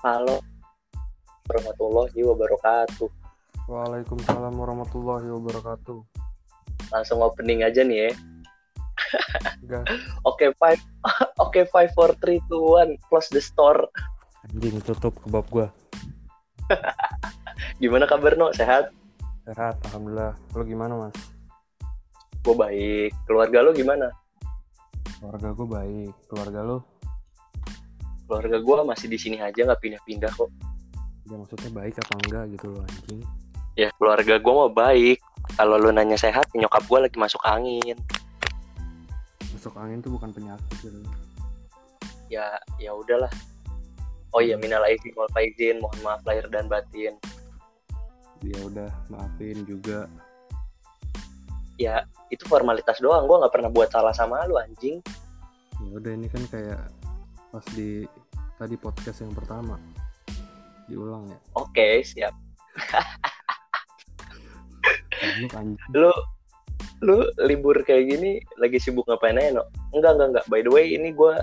Halo warahmatullahi wabarakatuh. Waalaikumsalam warahmatullahi wabarakatuh. Langsung opening aja nih ya. Oke, five, oke five, four, three, two, one, close the store. anjing tutup kebab gua. Gimana kabar no? Sehat? Sehat, alhamdulillah. Lo gimana, Mas? Gue baik. Keluarga lo gimana? Keluarga gua baik. Keluarga lo? Keluarga gue masih di sini aja nggak pindah-pindah kok. Ya maksudnya baik apa enggak gitu loh, anjing. Ya keluarga gue mau baik. Kalau lo nanya sehat, nyokap gue lagi masuk angin. Masuk angin tuh bukan penyakit gitu. Ya, ya udahlah. Oh iya, minal aizin wal faizin, mohon maaf lahir dan batin. Ya udah, maafin juga. Ya, itu formalitas doang. Gue nggak pernah buat salah sama lo anjing. Ya udah ini kan kayak pas di tadi podcast yang pertama. Diulang ya. Oke, siap. Goblok anjing. lu lu libur kayak gini lagi sibuk ngapain aja no? Enggak enggak enggak. By the way ini gue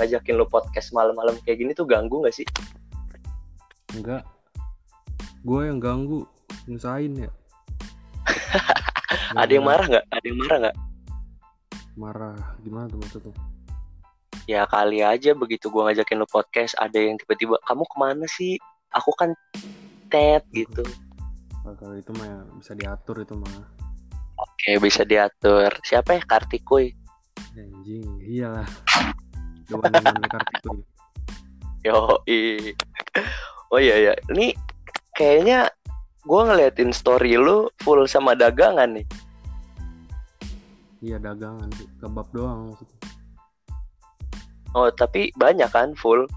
ngajakin lu podcast malam-malam kayak gini tuh ganggu nggak sih? Enggak. Gue yang ganggu, nyusahin ya. Ada yang marah nggak? Ada yang marah nggak? Marah. Gimana tuh maksudnya? Ya kali aja begitu gue ngajakin lu podcast ada yang tiba-tiba kamu ke mana sih? Aku kan tet gitu. Nah, kalau itu mah ya bisa diatur itu mah. Oke bisa diatur. Siapa ya Kartikuy? Anjing, iyalah. Kartikuy. Yo Oh iya ya. Ini kayaknya gue ngeliatin story lu full sama dagangan nih. Iya dagangan kebab doang maksudnya. Oh tapi banyak kan full.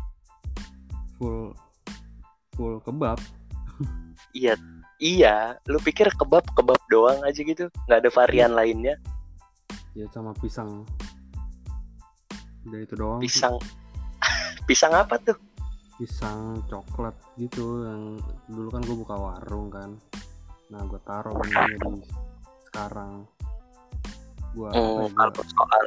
Full full kebab. Iya, iya. Lu pikir kebab kebab doang aja gitu? Nggak ada varian lainnya? Ya sama pisang. Udah itu doang. Pisang, pisang apa tuh? Pisang coklat gitu yang dulu kan gue buka warung kan. Nah gue taruh di sekarang. Gua Hmm, ya, kalau soal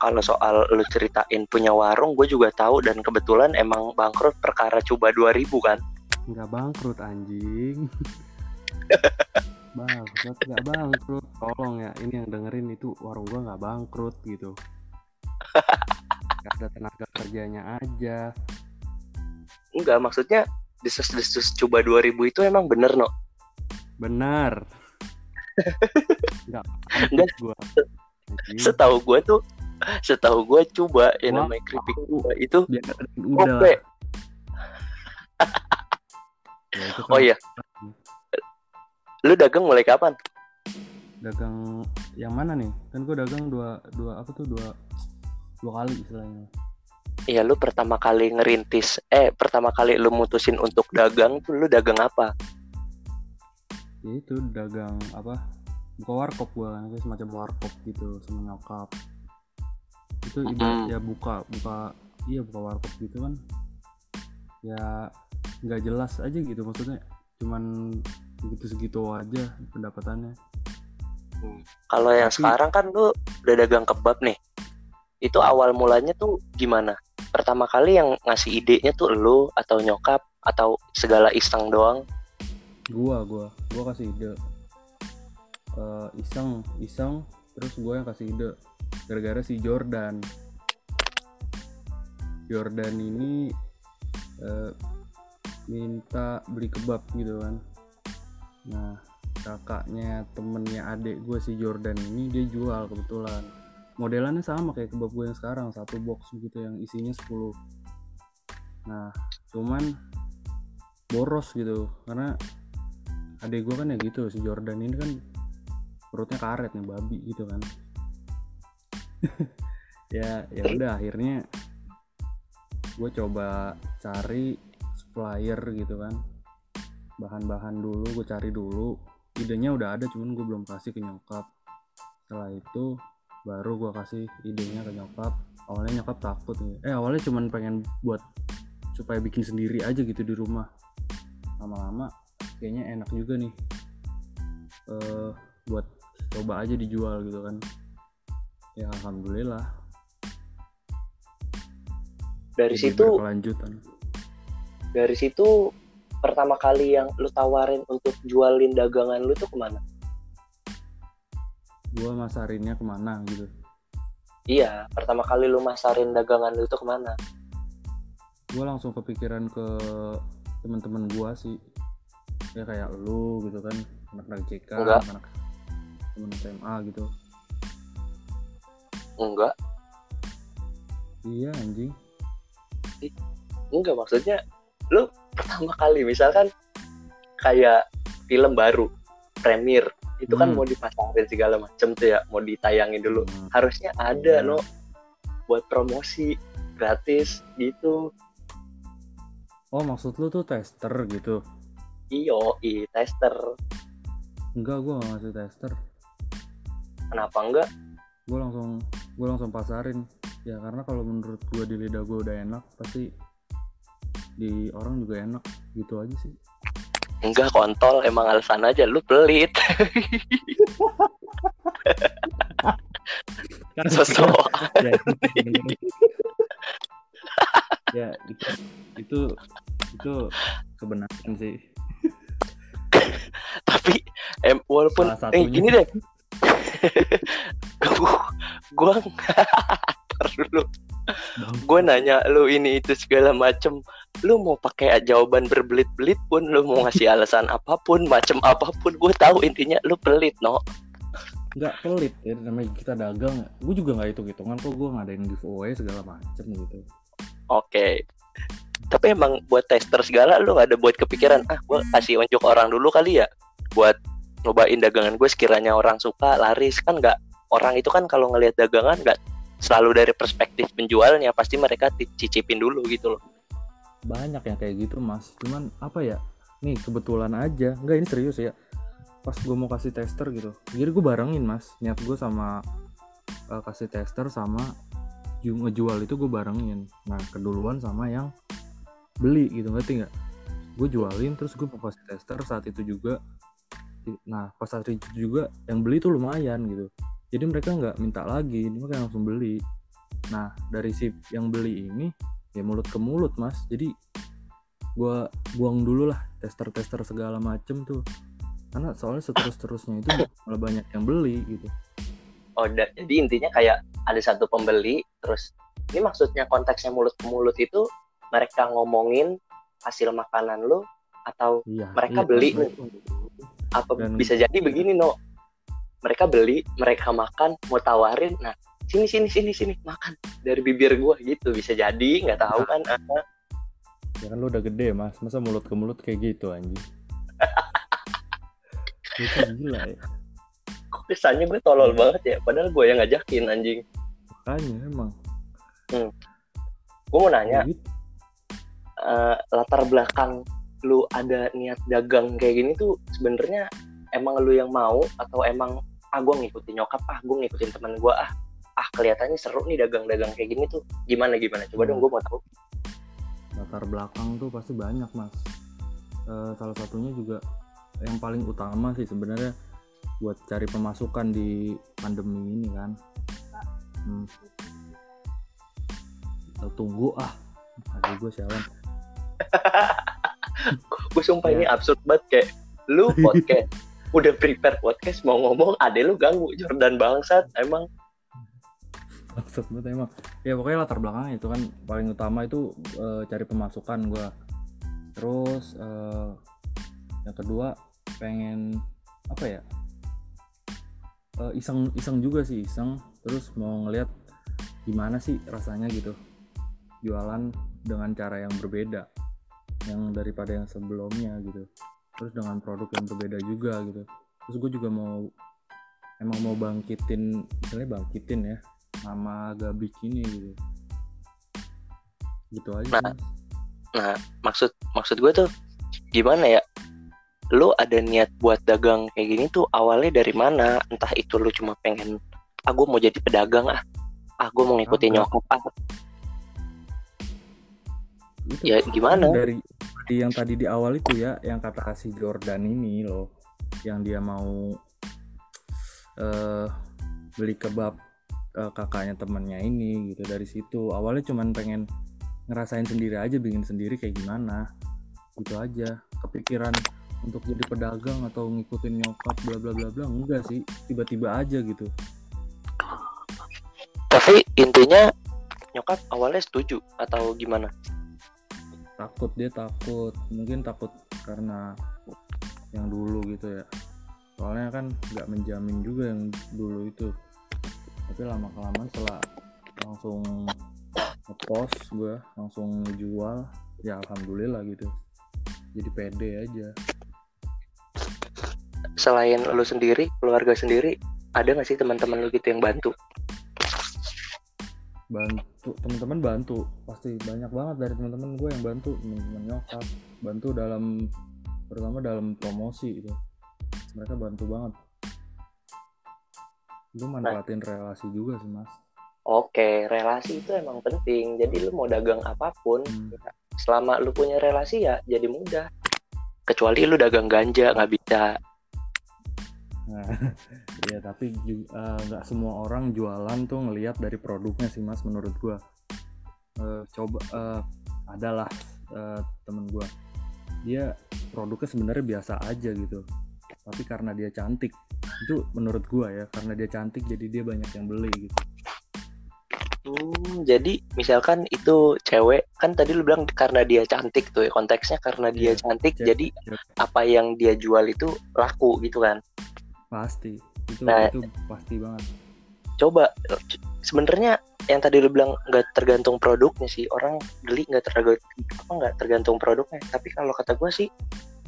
kalau soal lu ceritain punya warung, gue juga tahu dan kebetulan emang bangkrut perkara coba 2000 kan? nggak bangkrut anjing. bangkrut nggak bangkrut. Tolong ya, ini yang dengerin itu warung gua nggak bangkrut gitu. Ada tenaga kerjanya aja. Enggak, maksudnya desus-desus coba 2000 itu emang bener no? Benar. Nggak Nggak. gua. Anjing. Setahu gue tuh, setahu gue coba yang namanya keripik gua itu Oke. lah. Ya, kan Oh iya. Lu dagang mulai kapan? dagang yang mana nih? Kan gua dagang dua dua apa tuh dua dua kali istilahnya. Iya, lu pertama kali ngerintis, eh pertama kali lu mutusin untuk dagang tuh lu dagang apa? Ya itu dagang apa? Buka warkop gua kan kayak semacam warkop gitu sama nyokap. Itu Mm-mm. ya buka buka iya buka warkop gitu kan. Ya nggak jelas aja gitu maksudnya cuman segitu-segitu aja pendapatannya. Kalau yang Tapi- sekarang kan lu udah dagang kebab nih. Itu awal mulanya tuh gimana? Pertama kali yang ngasih idenya tuh lu atau nyokap atau segala iseng doang? gua gua gua kasih ide Eh, iseng iseng terus gua yang kasih ide gara-gara si Jordan. Jordan ini eh, minta beli kebab gitu kan. Nah kakaknya temennya adik gue si Jordan ini dia jual kebetulan. Modelannya sama kayak kebab gue yang sekarang satu box gitu yang isinya 10 nah cuman boros gitu karena adik gue kan ya gitu si Jordan ini kan perutnya karet nih babi gitu kan. Ya ya udah akhirnya gue coba cari supplier gitu kan. Bahan-bahan dulu gue cari dulu. Idenya udah ada cuman gue belum kasih ke nyokap. Setelah itu baru gue kasih idenya ke nyokap. Awalnya nyokap takut eh awalnya cuman pengen buat supaya bikin sendiri aja gitu di rumah. Lama-lama kayaknya enak juga nih eh buat coba aja dijual gitu kan. Ya alhamdulillah. Dari Jadi situ berkelanjutan. Dari situ pertama kali yang lu tawarin untuk jualin dagangan lu tuh ke mana? Gua masarinnya ke mana gitu. Iya pertama kali lu masarin dagangan lu tuh ke mana? Gue langsung kepikiran ke teman-teman gue sih. Ya kayak lu gitu kan anak-anak CK Enggak. anak temen SMA gitu. Enggak. Iya anjing. Enggak maksudnya lu pertama kali misalkan kayak film baru premier itu kan Hmm. mau dipasarin segala macem tuh ya mau ditayangin dulu. Hmm. harusnya ada Iya. no buat promosi gratis gitu. Oh maksud lu tuh tester gitu? Iyo i tester. Enggak gue gak ngasih tester kenapa enggak? Gue langsung gue langsung pasarin. Ya karena kalau menurut gue di lidah gue udah enak pasti di orang juga enak. Gitu aja sih. Enggak kontol. Emang alasan aja lu pelit. Sosok ya, ya itu itu itu kebenaran sih. Tapi em walaupun eh gini deh gua Ntar dulu. Gue nanya lu ini itu segala macem lu mau pakai jawaban berbelit-belit pun lu mau ngasih alasan apa pun macem apa pun gue tahu intinya lu pelit no. Nggak pelit ya namanya kita dagang. Gue juga nggak hitung hitungan kok gue ngadain giveaway segala macem gitu. Oke. Tapi emang buat tester segala lu gak ada buat kepikiran ah gue kasih unjuk orang dulu kali ya buat nyobain dagangan gue sekiranya orang suka laris kan nggak orang itu kan kalau ngelihat dagangan nggak selalu dari perspektif penjualnya pasti mereka cicipin dulu gitu loh. Banyak yang kayak gitu mas. Cuman apa ya nih kebetulan aja. Nggak ini serius ya. Pas gue mau kasih tester gitu jadi gue barengin mas. Niat gue sama eh, kasih tester sama ju- ngejual itu gue barengin. Nah keduluan sama yang beli gitu ngerti nggak? Gue jualin terus gue mau kasih tester saat itu juga nah pas saat itu juga yang beli tuh lumayan gitu. Jadi mereka nggak minta lagi mereka langsung beli. Nah dari si yang beli ini ya mulut ke mulut mas. Jadi gua buang dulu lah tester-tester segala macem tuh. Karena soalnya seterus-terusnya itu malah banyak yang beli gitu. Oh, da- jadi intinya kayak ada satu pembeli, terus ini maksudnya konteksnya mulut ke mulut itu mereka ngomongin hasil makanan lu atau iya Mereka iya, beli mas. Apa Dan- bisa jadi begini no? Mereka beli, mereka makan, mau tawarin, nah sini sini sini sini makan dari bibir gua gitu. Bisa jadi nggak tahu kan ah, ya kan lu udah gede mas. Masa mulut ke mulut kayak gitu anjing? Itu gila ya. Kok kesannya gue tolol banget ya? Padahal gue yang ngajakin anjing. Makanya emang. Gue mau nanya gitu. eh, latar belakang lu ada niat dagang kayak gini tuh sebenarnya emang lu yang mau atau emang ah gue ngikutin nyokap ah gue ngikutin teman gue ah ah kelihatannya seru nih dagang-dagang kayak gini tuh. Gimana gimana? Coba dong Hmm. gue mau tahu. Latar belakang tuh pasti banyak mas. Eh, salah satunya juga yang paling utama sih sebenarnya buat cari pemasukan di pandemi ini kan. Hmm. Kita tunggu ah aduh gue sialan gue sumpah Ya. ini absurd banget kayak lu podcast udah prepare podcast mau ngomong ade lu ganggu Jordan bangsat emang. Maksud banget emang. Ya pokoknya latar belakangnya itu kan paling utama itu eh, cari pemasukan gue terus eh, yang kedua pengen apa ya Eh, iseng iseng juga sih iseng. Terus mau ngeliat gimana sih rasanya gitu jualan dengan cara yang berbeda yang daripada yang sebelumnya gitu. Terus dengan produk yang berbeda juga gitu. Terus gue juga mau emang mau bangkitin misalnya bangkitin ya nama Gabik ini gitu. Gitu aja Nah, nah maksud maksud gue tuh gimana ya? Lu ada niat buat dagang kayak gini tuh awalnya dari mana? Entah itu lu cuma pengen ah gue mau jadi pedagang ah. Ah gue mau ngikutin nyokap ah Itu ya gimana? dari dari yang tadi di awal itu ya yang kata kasih Jordan ini loh yang dia mau eh beli kebab eh, kakaknya temennya ini gitu dari situ. Awalnya cuman pengen ngerasain sendiri aja bikin sendiri kayak gimana. Gitu aja. Kepikiran untuk jadi pedagang atau ngikutin nyokap bla bla bla bla enggak sih. Tiba-tiba aja gitu. Tapi intinya nyokap awalnya setuju atau gimana takut dia takut. Mungkin takut karena yang dulu gitu ya. Soalnya kan nggak menjamin juga yang dulu itu. Tapi lama kelamaan setelah langsung ngepost gue langsung jual ya alhamdulillah gitu. Jadi pede aja. Selain lu sendiri keluarga sendiri ada nggak sih teman-teman lu gitu yang bantu bantu teman-teman bantu pasti banyak banget dari teman-teman gue yang bantu teman-teman nyokap bantu dalam pertama dalam promosi itu mereka bantu banget lu manfaatin nah. relasi juga sih mas Oke, relasi itu emang penting. Jadi lu mau dagang apa pun, hmm. selama lu punya relasi ya jadi mudah. Kecuali lu dagang ganja nggak bisa. Nah, ya tapi eh, nggak uh, semua orang jualan tuh ngelihat dari produknya sih mas menurut gua. Uh, coba uh, adalah uh, temen gua, dia produknya sebenarnya biasa aja gitu. Tapi karena dia cantik, itu menurut gua ya, karena dia cantik jadi dia banyak yang beli gitu Hmm, jadi misalkan itu cewek kan tadi lu bilang karena dia cantik tuh ya konteksnya karena dia yeah, cantik yeah, jadi yeah. apa yang dia jual itu laku gitu kan? Pasti itu nah, itu pasti banget. Coba sebenarnya yang tadi lu bilang nggak tergantung produknya sih orang beli nggak tergantung apa nggak tergantung produknya tapi kalau kata gue sih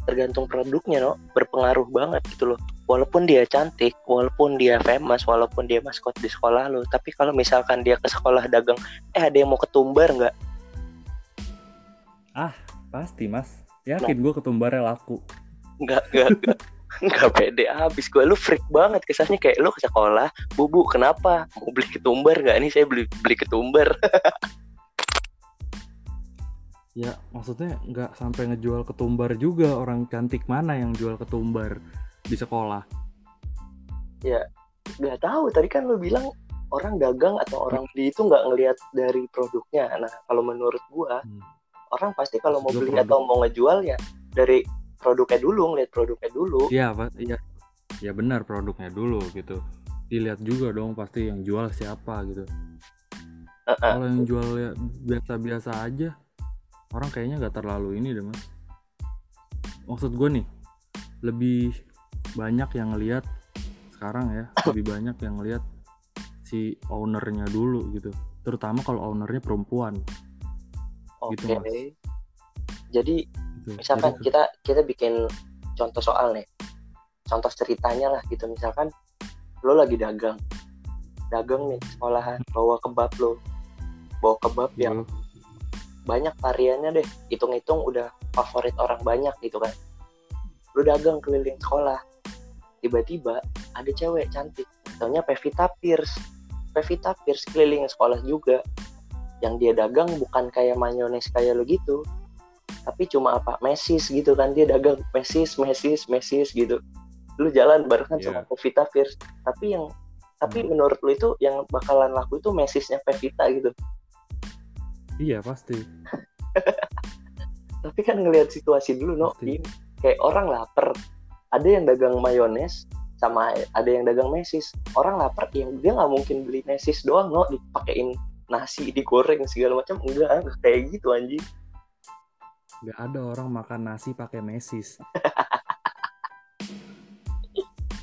tergantung produknya no berpengaruh banget gitu loh walaupun dia cantik, walaupun dia famous, walaupun dia maskot di sekolah lo, tapi kalau misalkan dia ke sekolah dagang, eh ada yang mau ketumbar nggak? Ah, pasti mas. Yakin nah. gue ketumbarnya laku. Nggak, nggak, nggak. Pede abis gue lu freak banget kesannya kayak lu ke sekolah bubu kenapa mau beli ketumbar nggak nih saya beli beli ketumbar ya maksudnya nggak sampai ngejual ketumbar juga orang cantik mana yang jual ketumbar di sekolah? Ya, nggak tahu. Tadi kan lo bilang orang dagang atau orang beli itu nggak ngelihat dari produknya. Nah, kalau menurut gua, hmm. orang pasti kalau mau beli produk. atau mau ngejual ya dari produknya dulu, ngeliat produknya dulu. Iya, Pak. Iya. Ya benar produknya dulu gitu. Dilihat juga dong pasti yang jual siapa gitu. Uh -uh. Kalau yang jual ya biasa-biasa aja, orang kayaknya nggak terlalu ini deh mas. Maksud gue nih, lebih banyak yang ngelihat sekarang ya lebih banyak yang ngelihat si ownernya dulu gitu terutama kalau ownernya perempuan oke gitu, okay. jadi gitu. misalkan jadi, kita kita bikin contoh soal nih. Contoh ceritanya lah gitu. Misalkan lo lagi dagang. Dagang nih sekolahan bawa kebab lo. Bawa kebab yeah. yang banyak variannya deh. Hitung-hitung udah favorit orang banyak gitu kan. Lo dagang keliling sekolah. Tiba-tiba ada cewek cantik. Namanya Pevita Pierce Pevita Pierce keliling sekolah juga. Yang dia dagang bukan kayak mayones kayak lo gitu tapi cuma apa? Mesis gitu kan dia dagang. Mesis mesis mesis gitu. Lu jalan barengan yeah. sama Pevita Pierce tapi yang tapi hmm. menurut lu itu yang bakalan laku itu mesisnya Pevita gitu. Iya pasti. Tapi kan ngelihat situasi dulu no. Kayak orang lapar. Ada yang dagang mayones sama ada yang dagang mesis. Orang lapar yang dia nggak mungkin beli mesis doang no. Dipakein nasi digoreng segala macam. Enggak kayak gitu anjing nggak ada orang makan nasi pakai mesis.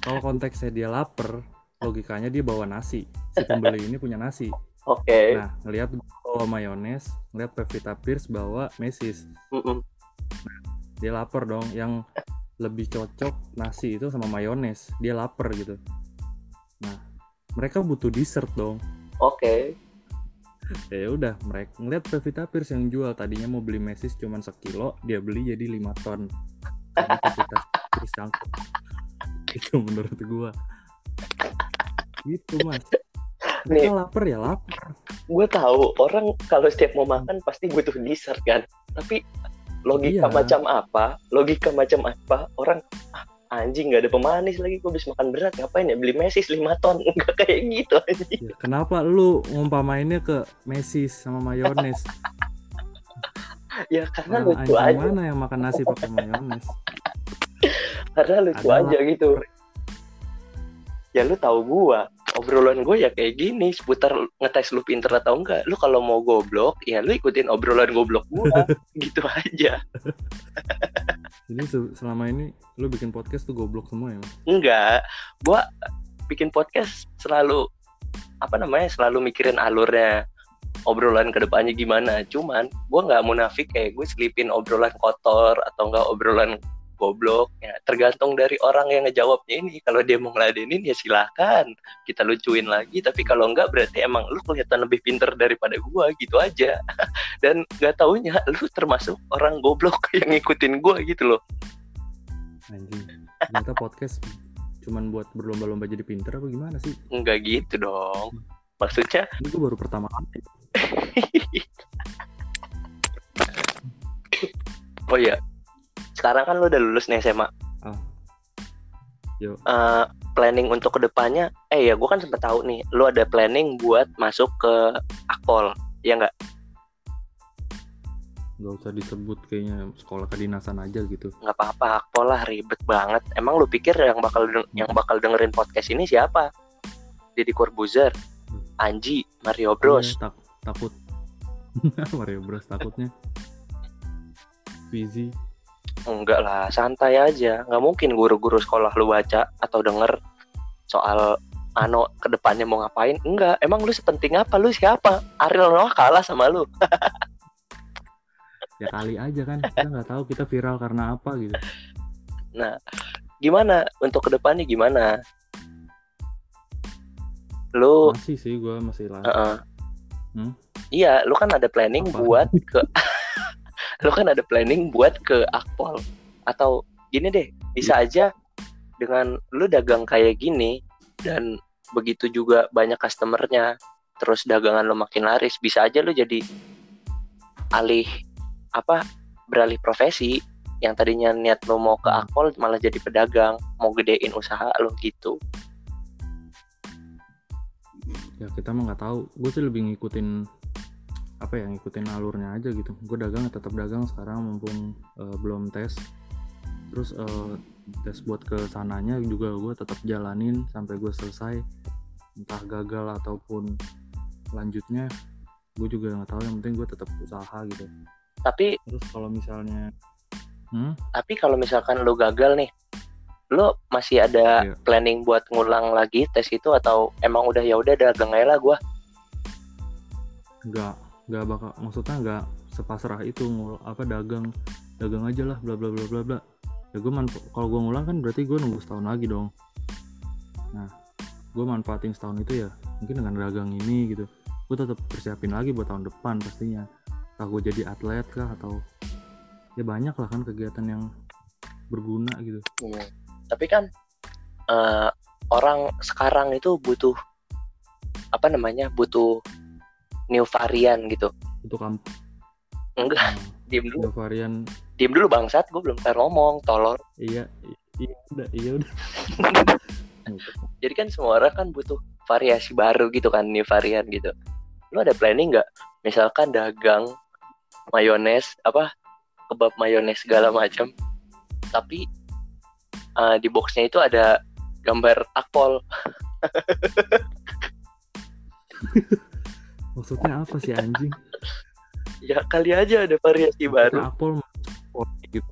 Kalau konteksnya dia lapar logikanya dia bawa nasi. Si pembeli ini punya nasi. Oke. Okay. nah ngelihat bawa mayones ngelihat Pevita Pierce bawa mesis. Mm -mm. Nah, dia lapar dong. Yang lebih cocok nasi itu sama mayones. Dia lapar gitu. Nah mereka butuh dessert dong. Oke. okay. Ya udah mereka ngeliat Pevita Pierce yang jual tadinya mau beli mesis cuma sekilo dia beli jadi lima ton Pevita Pierce itu menurut gua gitu mas Nih, lapar ya lapar. Gue tahu orang kalau setiap mau makan pasti butuh dessert kan. Tapi logika iya. macam apa logika macam apa orang ah, anjing nggak ada pemanis lagi gue bisa makan berat ngapain ya? Beli mesis 5 ton enggak kayak gitu anjing. Ya, kenapa lu ngumpamainnya ke mesis sama mayones? Ya karena Orang lucu aja. mana yang makan nasi pakai mayones? Karena lucu Ada aja gitu. ya lu tahu gua obrolan gue ya kayak gini seputar ngetes lu pinter atau enggak. Lu kalau mau goblok ya lu ikutin obrolan goblok gua. Gitu aja jadi se- selama ini lu bikin podcast tuh goblok semua ya enggak. Gua bikin podcast selalu apa namanya selalu mikirin alurnya obrolan ke depannya gimana. Cuman gua nggak munafik kayak gue selipin obrolan kotor atau enggak obrolan goblok. Ya tergantung dari orang yang ngejawabnya ini. Kalau dia mau ngeladenin ya silahkan kita lucuin lagi. Tapi kalau enggak berarti emang lu kelihatan lebih pinter daripada gua. Gitu aja. Dan nggak taunya lu termasuk orang goblok yang ngikutin gua gitu loh. Anjing. Ternyata podcast cuman buat berlomba-lomba jadi pinter apa gimana sih? Nggak gitu dong. Maksudnya ini gue baru pertama kali. Oh iya sekarang kan lu udah lulus nih SMA Ah. Yo. Eh, planning untuk ke depannya eh ya gue kan sempet tahu nih lu ada planning buat masuk ke akpol ya nggak? Nggak usah disebut kayaknya sekolah kedinasan aja gitu. Nggak apa-apa akpol lah ribet banget. Emang lu pikir yang bakal deng- yang bakal dengerin podcast ini siapa? Deddy Corbuzier Anji Mario Bros. Iya, tak- takut. Mario Bros takutnya. Fizi enggak lah santai aja. Nggak mungkin guru-guru sekolah lu baca atau denger soal ano ke depannya mau ngapain? Enggak. Emang lu sepenting apa? Lu siapa? Ariel Noah kalah sama lu. Ya kali aja kan. Kita nggak tahu kita viral karena apa gitu. Gimana? Untuk ke depannya gimana? Lu masih sih gue masih lah. Heeh. Hmm? Iya, lu kan ada planning Apa? buat ke lu kan ada planning buat ke Akpol atau gini deh, bisa aja dengan lu dagang kayak gini dan begitu juga banyak customernya, terus dagangan lu makin laris, bisa aja lu jadi alih apa beralih profesi yang tadinya niat lu mau ke. Akpol malah jadi pedagang, mau gedein usaha lu gitu. ya kita mah nggak tahu gue sih lebih ngikutin apa ya ngikutin alurnya aja gitu. Gue dagang tetap dagang sekarang mumpung eh, belum tes. Terus eh, tes buat ke sananya juga gue tetap jalanin sampai gue selesai. Entah gagal ataupun lanjutnya gue juga nggak tahu. Yang penting gue tetap usaha gitu. Tapi terus kalau misalnya hmm? tapi kalau misalkan lu gagal nih lu masih ada Iya. planning buat ngulang lagi tes itu atau emang udah ya udah dagang aja lah gua? Nggak nggak bakal maksudnya nggak sepasrah itu ngul apa dagang dagang aja lah bla bla bla bla bla. Ya gue kalau gue ngulang kan berarti gue nunggu setahun lagi dong. Nah gue manfaatin setahun itu ya mungkin dengan dagang ini gitu. Gue tetap persiapin lagi buat tahun depan pastinya. Entah gue jadi atlet kah atau ya banyak lah kan kegiatan yang berguna gitu. Tapi kan eh, orang sekarang itu butuh apa namanya butuh new varian gitu. Untuk kamp enggak diem dulu. Ada varian diem dulu bangsat gue belum kelar ngomong tolol. Iya iya udah iya udah. Jadi kan semua orang kan butuh variasi baru gitu kan new varian gitu. Lu ada planning nggak? Misalkan dagang mayones apa kebab mayones segala macam tapi eh, di boxnya itu ada gambar akpol maksudnya apa sih anjing? Ya kali aja ada variasi baru. Apple mah gitu?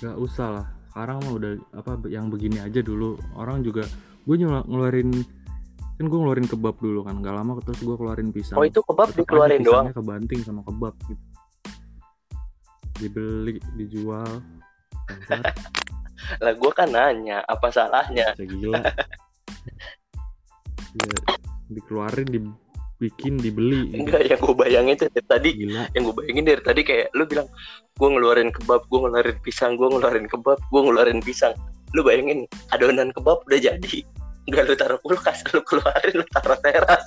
Gak usah lah. Sekarang mah udah apa yang begini aja dulu. Orang juga gue ngeluarin kan gue ngeluarin kebab dulu kan. Gak lama terus gue keluarin pisang. Oh itu kebab aja dikeluarin doang? kebanting sama kebab gitu. Dibeli dijual. Lah gue kan nanya apa salahnya? Bisa gila. Ya, dikeluarin dibikin dibeli gitu. enggak yang gue bayangin tuh dari tadi gila. yang gue bayangin dari tadi kayak lu bilang gue ngeluarin kebab gue ngeluarin pisang gue ngeluarin kebab gue ngeluarin pisang. Lu bayangin adonan kebab udah jadi. Nggak lu taruh kulkas lu keluarin lu taruh teras.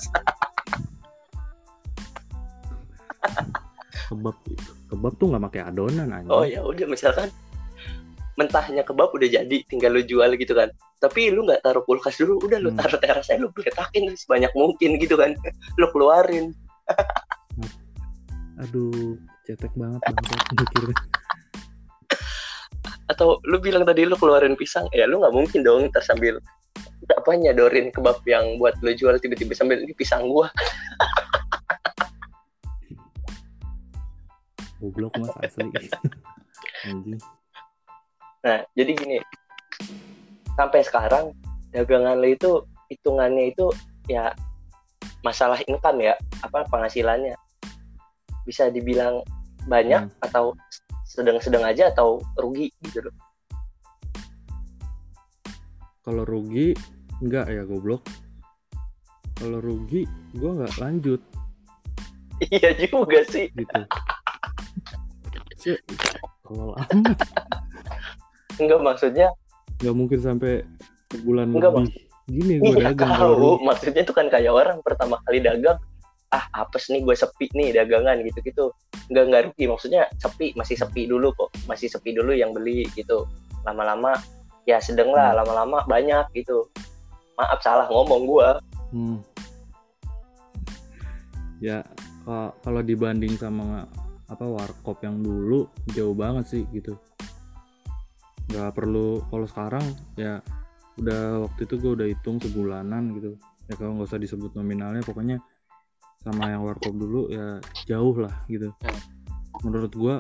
Kebab kebab tuh nggak pakai adonan anjing. Oh ya udah misalkan mentahnya kebab udah jadi tinggal lu jual gitu kan. Tapi lu nggak taruh kulkas dulu udah lu Hmm. taruh terasnya lu beletakin sebanyak mungkin gitu kan. Lu keluarin. Aduh cetek banget banget mikirnya. Atau lu bilang tadi lu keluarin pisang ya lu nggak mungkin dong ntar sambil apa nyadorin kebab yang buat lu jual tiba-tiba sambil ini pisang gua. Goblok mas asli. Anjing nah jadi gini. Sampai sekarang dagangan lo itu hitungannya itu ya masalah income ya. Apa penghasilannya. Bisa dibilang banyak hmm. atau sedang-sedang aja atau rugi gitu loh. Kalau rugi enggak ya goblok. Kalau rugi gua nggak lanjut. Iya juga sih. Gitu. Kalau enggak maksudnya nggak mungkin sampai sebulan enggak, lebih. gini gue iya, dagang tahu. maksudnya itu kan kayak orang pertama kali dagang ah apes nih gue sepi nih dagangan gitu gitu nggak nggak rugi. Maksudnya sepi masih sepi dulu kok. Masih sepi dulu yang beli gitu. Lama-lama ya sedang lah hmm. lama-lama banyak gitu. Maaf salah ngomong gue hmm. ya kalau dibanding sama apa warkop yang dulu jauh banget sih gitu nggak perlu kalau sekarang ya udah waktu itu gue udah hitung sebulanan gitu. Ya kalau nggak usah disebut nominalnya pokoknya sama yang warkop dulu ya jauh lah gitu. Menurut gue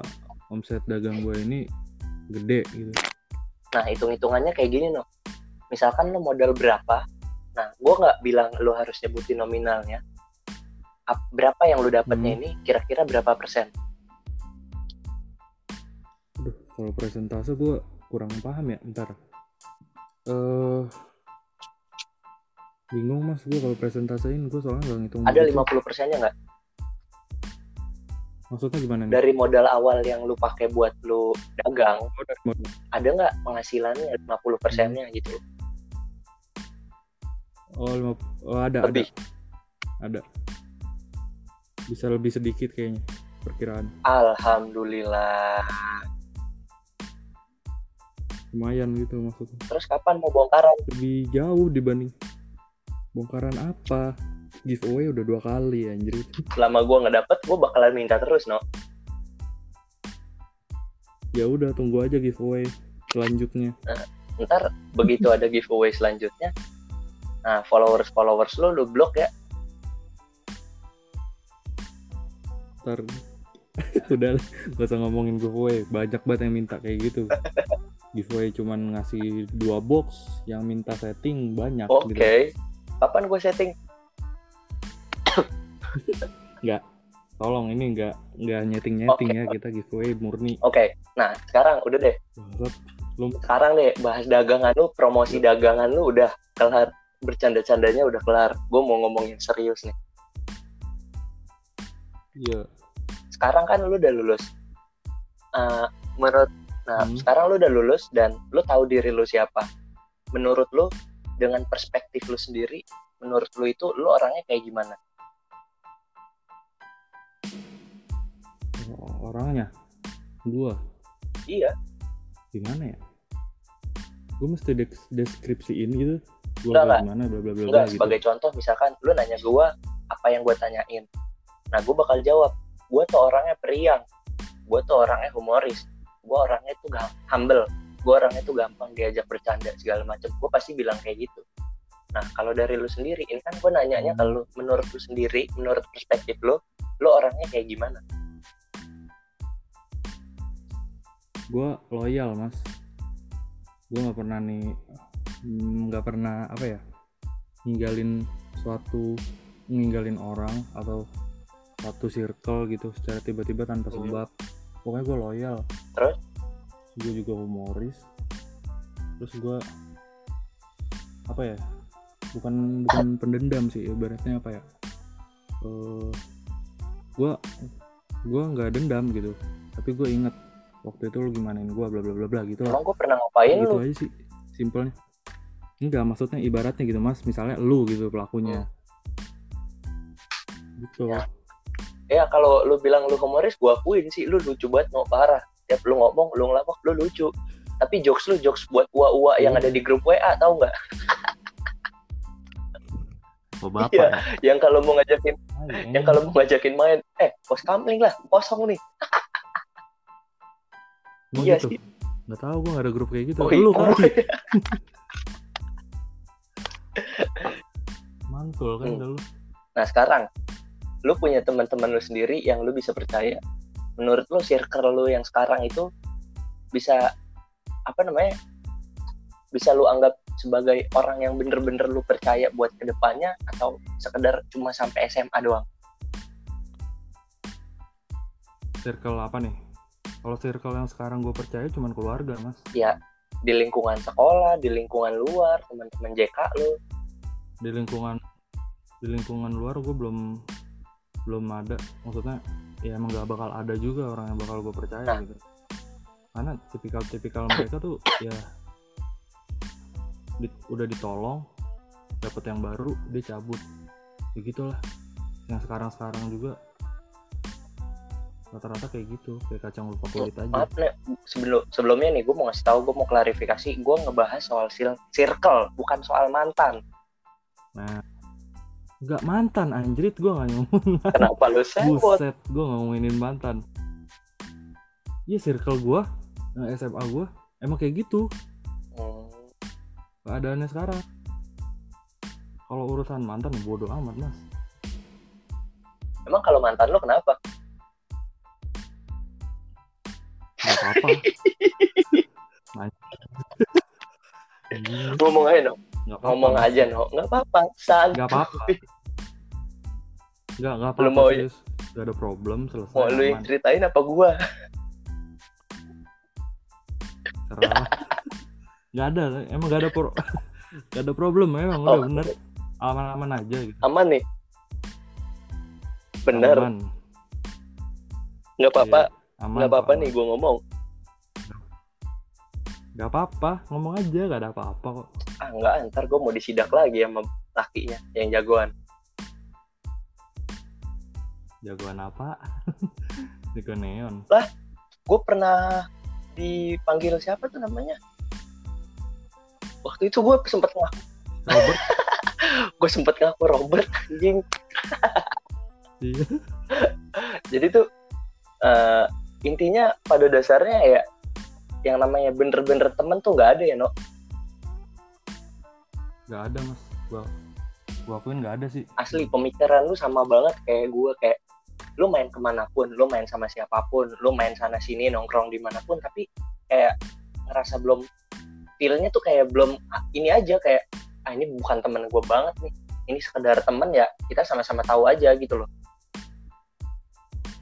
omset dagang gue ini gede gitu. Nah hitung hitungannya kayak gini no misalkan lo modal berapa nah gue nggak bilang lo harus nyebutin nominalnya berapa yang lo dapatnya hmm. ini kira-kira berapa persen? Aduh, kalau presentase gue kurang paham ya, ntar. Uh, bingung mas gue kalau presentasein gue soalnya nggak ngitung. Ada lima puluh persennya nggak? Maksudnya gimana nih? Dari modal awal yang lu pakai buat lu dagang, oh, ada nggak penghasilannya lima puluh persennya hmm. gitu? Oh, lima, oh ada, lebih. ada, ada. Bisa lebih sedikit kayaknya perkiraan. Alhamdulillah lumayan gitu maksudnya. Terus kapan mau bongkaran? Lebih jauh dibanding bongkaran apa? Giveaway udah dua kali anjir. Selama gue nggak dapet gue bakalan minta terus no. Ya udah tunggu aja giveaway selanjutnya. Nah, ntar begitu ada giveaway selanjutnya nah followers followers lo lo blok ya. Ntar udah gak usah ngomongin giveaway. Banyak banget yang minta kayak gitu giveaway cuman ngasih dua box yang minta setting banyak oke okay. gitu. kapan gue setting nggak tolong ini nggak nggak nyeting nyeting okay. ya kita giveaway murni oke okay. nah sekarang udah deh sekarang deh bahas dagangan lu promosi ya. dagangan lu udah kelar bercanda-candanya udah kelar gue mau ngomongin serius nih iya sekarang kan lu udah lulus uh, menurut Nah, hmm. sekarang lu udah lulus dan lu tahu diri lu siapa. Menurut lu dengan perspektif lu sendiri, menurut lu itu lu orangnya kayak gimana? Oh, orangnya? Gua. Iya. Gimana ya? Gue mesti deskripsiin gitu. Gua enggak, gimana bla bla bla Enggak, gitu. sebagai contoh misalkan lu nanya gua apa yang gue tanyain. Nah, gue bakal jawab, gue tuh orangnya periang, gue tuh orangnya humoris, gue orangnya tuh gak humble. Gue orangnya tuh gampang diajak bercanda segala macam gue pasti bilang kayak gitu. Nah kalau dari lu sendiri ini kan gue nanyanya kalau menurut lu sendiri menurut perspektif lu lu orangnya kayak gimana? Gue loyal mas. Gue nggak pernah nih nggak pernah apa ya ninggalin suatu ninggalin orang atau satu circle gitu secara tiba-tiba tanpa hmm. sebab pokoknya gue loyal. Terus? Gue juga humoris terus gue apa ya? Bukan bukan pendendam sih ibaratnya apa ya? Uh, gue gue nggak dendam gitu. Tapi gue inget waktu itu lu gimanain gue bla bla bla bla gitu emang gue pernah ngapain gitu lu? aja sih simpelnya. Enggak maksudnya ibaratnya gitu mas. Misalnya lu gitu pelakunya. Hmm. gitu. Ya ya kalau lu bilang lu humoris gua akuin sih lu lucu banget mau parah tiap lu ngomong lu ngelawak lu lucu tapi jokes lu jokes buat uwa-uwa yang ada di grup WA tau nggak bapak iya, ya? yang kalau mau ngajakin oh, iya. yang kalau mau ngajakin main eh pos kamling lah kosong nih Emang iya gitu? sih Nggak tahu gue gak ada grup kayak gitu. Oh, Lu iya. kali. Mantul kan Hmm. dah lu. nah sekarang lu punya teman-teman lu sendiri yang lu bisa percaya menurut lu circle lu yang sekarang itu bisa apa namanya bisa lu anggap sebagai orang yang bener-bener lu percaya buat ke depannya atau sekedar cuma sampai SMA doang Circle apa nih? Kalau circle yang sekarang gue percaya cuman keluarga mas. ya di lingkungan sekolah di lingkungan luar teman-teman JK lu Di lingkungan di lingkungan luar gue belum belum ada. Maksudnya ya emang gak bakal ada juga orang yang bakal gue percaya Nah. gitu. Karena tipikal-tipikal mereka tuh ya di- udah ditolong dapat yang baru dia cabut. Begitulah yang sekarang-sekarang juga rata-rata kayak gitu kayak kacang lupa kulit aja. maaf nih sebelum sebelumnya nih gue mau ngasih tahu gue mau klarifikasi gue ngebahas soal circle bukan soal mantan. Nah nggak mantan anjrit gue nggak ngomong kenapa lu sebut buset gue ngomongin mantan. Iya circle gue yang SMA gue emang kayak gitu. Hmm, keadaannya sekarang. Kalau urusan mantan bodoh amat mas. Emang kalau mantan lu kenapa? Nggak apa-apa. Ngomong aja no nggak apa-apa ngomong aja no nggak apa-apa nggak apa-apa nggak Lu apa-apa mau- serius nggak ada problem selesai mau lu yang ceritain apa gue Serah. nggak ada emang nggak ada pro nggak ada problem emang Oh. udah bener. Aman-aman aja gitu. Aman nih? Bener. Aman. Nggak apa-apa. Aman nggak apa-apa nih gue ngomong. Nggak apa-apa ngomong aja nggak ada apa-apa kok. Ah nggak ntar gue mau disidak lagi sama lakinya yang jagoan jagoan apa? Jagoan neon. Gue pernah dipanggil siapa tuh namanya? Waktu itu gue sempet ngaku. Robert? Gue sempet ngaku Robert anjing. Iya. Jadi tuh eh, intinya pada dasarnya ya yang namanya bener-bener temen tuh nggak ada ya no nggak ada mas. Gua gua akuin nggak ada sih. Asli pemikiran lu sama banget kayak gue kayak lu main ke mana pun lu main sama siapa pun lu main sana sini nongkrong di mana pun tapi kayak ngerasa belum feelnya tuh kayak belum ah, ini aja kayak ah ini bukan temen gue banget nih ini sekedar temen ya kita sama-sama tahu aja gitu loh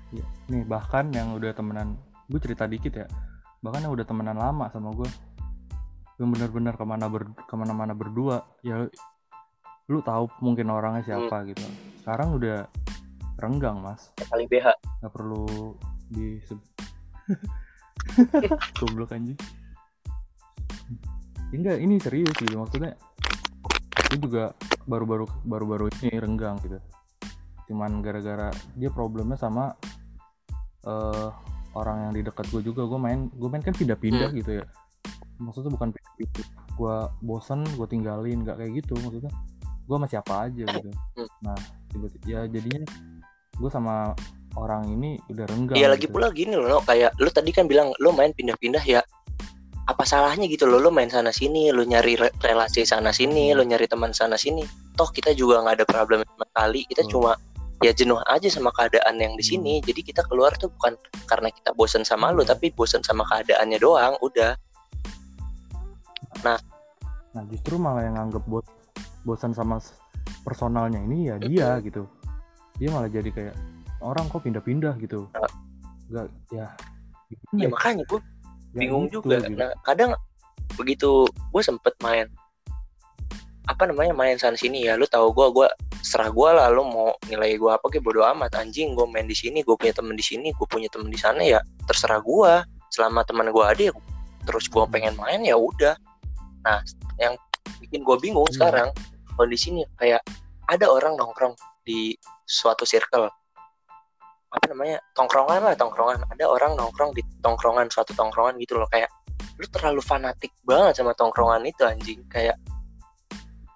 Iya. nih bahkan yang udah temenan gue cerita dikit ya bahkan yang udah temenan lama sama gue yang bener-bener ke mana ber ke mana-mana berdua ya lu tahu mungkin orangnya siapa gitu sekarang udah renggang mas. Kali BH nggak perlu di goblok anjing. Ya enggak ini serius gitu maksudnya itu juga baru-baru baru-baru ini renggang gitu. Cuman gara-gara dia problemnya sama eh orang yang di dekat gue juga. Gue main gue main kan pindah-pindah gitu ya. Maksudnya bukan pindah-pindah. Gue bosen gue tinggalin nggak kayak gitu maksudnya. Gue sama siapa aja gitu. Hmm. nah tiba-tiba ya jadinya gue sama orang ini udah renggang Iya lagi gitu. pula gini loh, no. kayak lu tadi kan bilang lu main pindah-pindah ya. Apa salahnya gitu loh, lu main sana sini, lu nyari re- relasi sana sini, lu nyari teman sana sini. Toh kita juga nggak ada problem sama sekali, kita Hmm. cuma ya jenuh aja sama keadaan yang di sini. Jadi kita keluar tuh bukan karena kita bosen sama lu, Iya. tapi bosen sama keadaannya doang, udah. Nah justru malah yang nganggep bos bosan sama personalnya ini ya dia gitu. Dia malah jadi kayak orang kok pindah-pindah gitu. Ah. Gak ya. Ya gimana makanya gue ya, bingung gitu, juga. gitu. Nah kadang begitu gue sempet main apa namanya main sana sini ya lu tahu gue gue serah gue lah lu mau nilai gue apa kayak bodo amat anjing gue main di sini gue punya temen di sini gue punya temen di sana ya terserah gue selama teman gue ada ya terus gue pengen main ya udah nah yang bikin gue bingung Iya. sekarang kondisi ini kayak ada orang nongkrong di suatu circle. Apa namanya? Tongkrongan lah tongkrongan. Ada orang nongkrong di tongkrongan suatu tongkrongan gitu loh. Kayak lu terlalu fanatik banget sama tongkrongan itu anjing. Kayak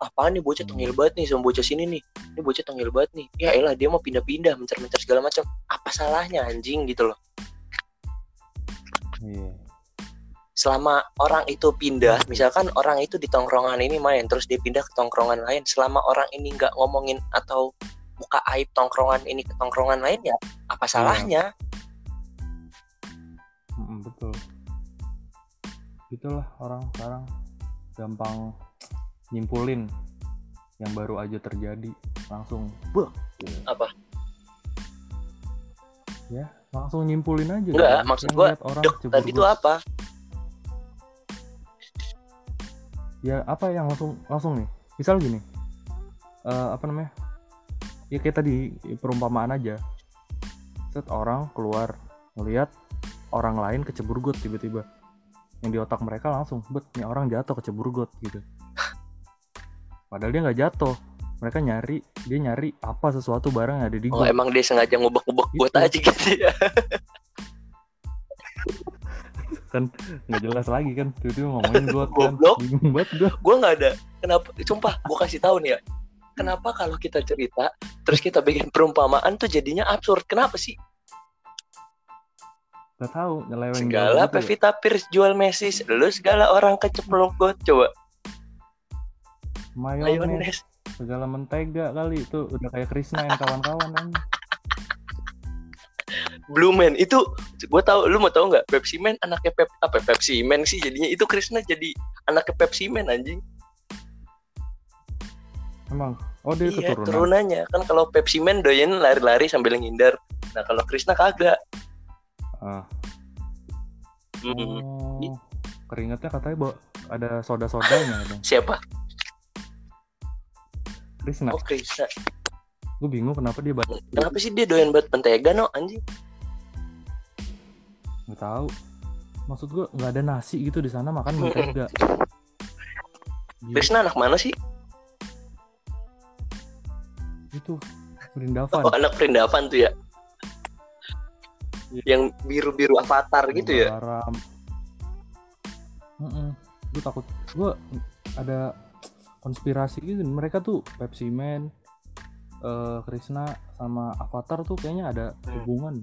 apaan nih bocah tengil banget nih sama bocah sini nih. Ini bocah tengil banget nih. Ya elah dia mau pindah-pindah mencar-mencar segala macam. Apa salahnya anjing gitu loh. Iya. selama orang itu pindah misalkan orang itu di tongkrongan ini main terus dia pindah ke tongkrongan lain selama orang ini nggak ngomongin atau buka aib tongkrongan ini ke tongkrongan lain ya apa salahnya Mm-mm, betul. Itulah orang sekarang gampang nyimpulin yang baru aja terjadi langsung Wah, apa? Ya, langsung nyimpulin aja. Enggak, kan. maksud gua, orang cebur tadi itu apa Ya apa yang langsung langsung nih? Misal gini, eh, apa namanya? Ya kayak tadi perumpamaan aja. Set orang keluar ngelihat orang lain kecebur got tiba-tiba. Yang di otak mereka langsung, bet nih orang jatuh kecebur got gitu. Padahal dia nggak jatuh. Mereka nyari, dia nyari apa sesuatu barang yang ada di oh got. emang dia sengaja ngubek-ngubek buat Itu. aja gitu ya Nggak jelas lagi kan, tiba-tiba ngomongin got kan. Goblok. Bingung banget gue. gue nggak ada kenapa sumpah gue kasih tahu nih ya kenapa kalau kita cerita terus kita bikin perumpamaan tuh jadinya absurd? Kenapa sih? Gak tahu nyeleweng segala gitu ya. Pevita Pierce jual Messi lu segala orang keceplok got coba. Mayones, mayones segala mentega kali itu udah kayak Krishna yang kawan-kawan. Blue Man itu gue tahu lu mau tahu nggak? Pepsi Man anaknya Pep apa Pepsi Man sih jadinya itu Krishna jadi anaknya Pepsi Man anjing Emang, oh dia iya keturunan. turunannya kan kalau Pepsi Man doyan lari-lari sambil ngindar nah kalau Krishna kagak Ah. Mm-mm. Oh, keringetnya katanya bawa ada soda-sodanya siapa Krishna, oh Krishna gue bingung kenapa dia baca. kenapa sih dia doyan banget mentega no anjing Gak tahu. Maksud gue nggak ada nasi gitu di sana makan mentega. Krishna anak mana sih itu Brindavan. oh anak perindavan tuh ya Iya. yang biru-biru avatar gitu ya Garam. Gue takut. Gue ada konspirasi gitu. Mereka tuh Pepsi Man, eh, Krishna sama Avatar tuh kayaknya ada Hmm. hubungan.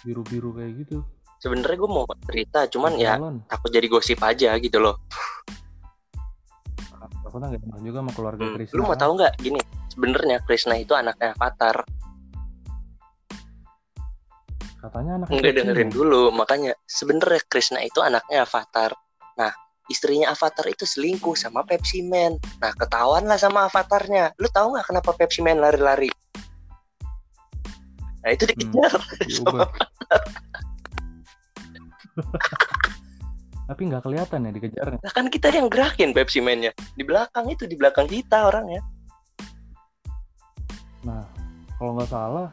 Biru-biru kayak gitu. sebenarnya gue mau cerita cuman ya Balon. takut jadi gosip aja gitu loh Takutnya gak enak juga sama keluarga Hmm, Krishna. lu mau tahu nggak gini sebenarnya Krishna itu anaknya avatar Katanya anak Enggak dengerin dulu makanya sebenarnya Krishna itu anaknya Avatar. Nah istrinya Avatar itu selingkuh sama Pepsi Man. Nah ketahuan lah sama Avatarnya. Lu tahu nggak kenapa Pepsi Man lari-lari? Nah itu dikejar. sama- Diubah. Tapi nggak kelihatan ya dikejarnya. Nah kan kita yang gerakin Pepsi Man-nya. Di belakang itu di belakang kita orangnya. Nah, kalau nggak salah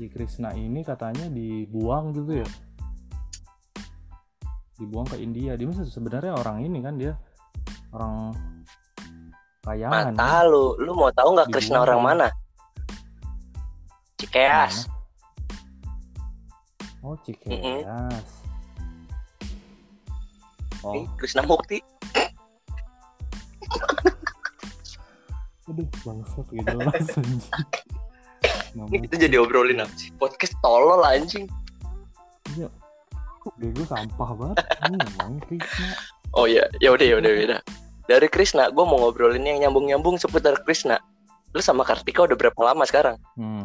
si Krishna ini katanya dibuang gitu ya. Dibuang ke India. Dia sebenarnya orang ini kan dia orang kayangan. Mata lu, lu mau tahu nggak Krishna orang kan? mana? Cikeas. Oh, Cikeas. Oh, Nih, Krishna Mukti. aduh bangsat gitu langsung. Ini kita jadi obrolin apa sih? Podcast tolol anjing. Iya. Bego sampah banget. Ini emang Krishna. Oh ya, ya udah ya udah ya udah. Dari Krishna, gue mau ngobrolin yang nyambung-nyambung seputar Krishna. Lu sama Kartika udah berapa lama sekarang? Hmm.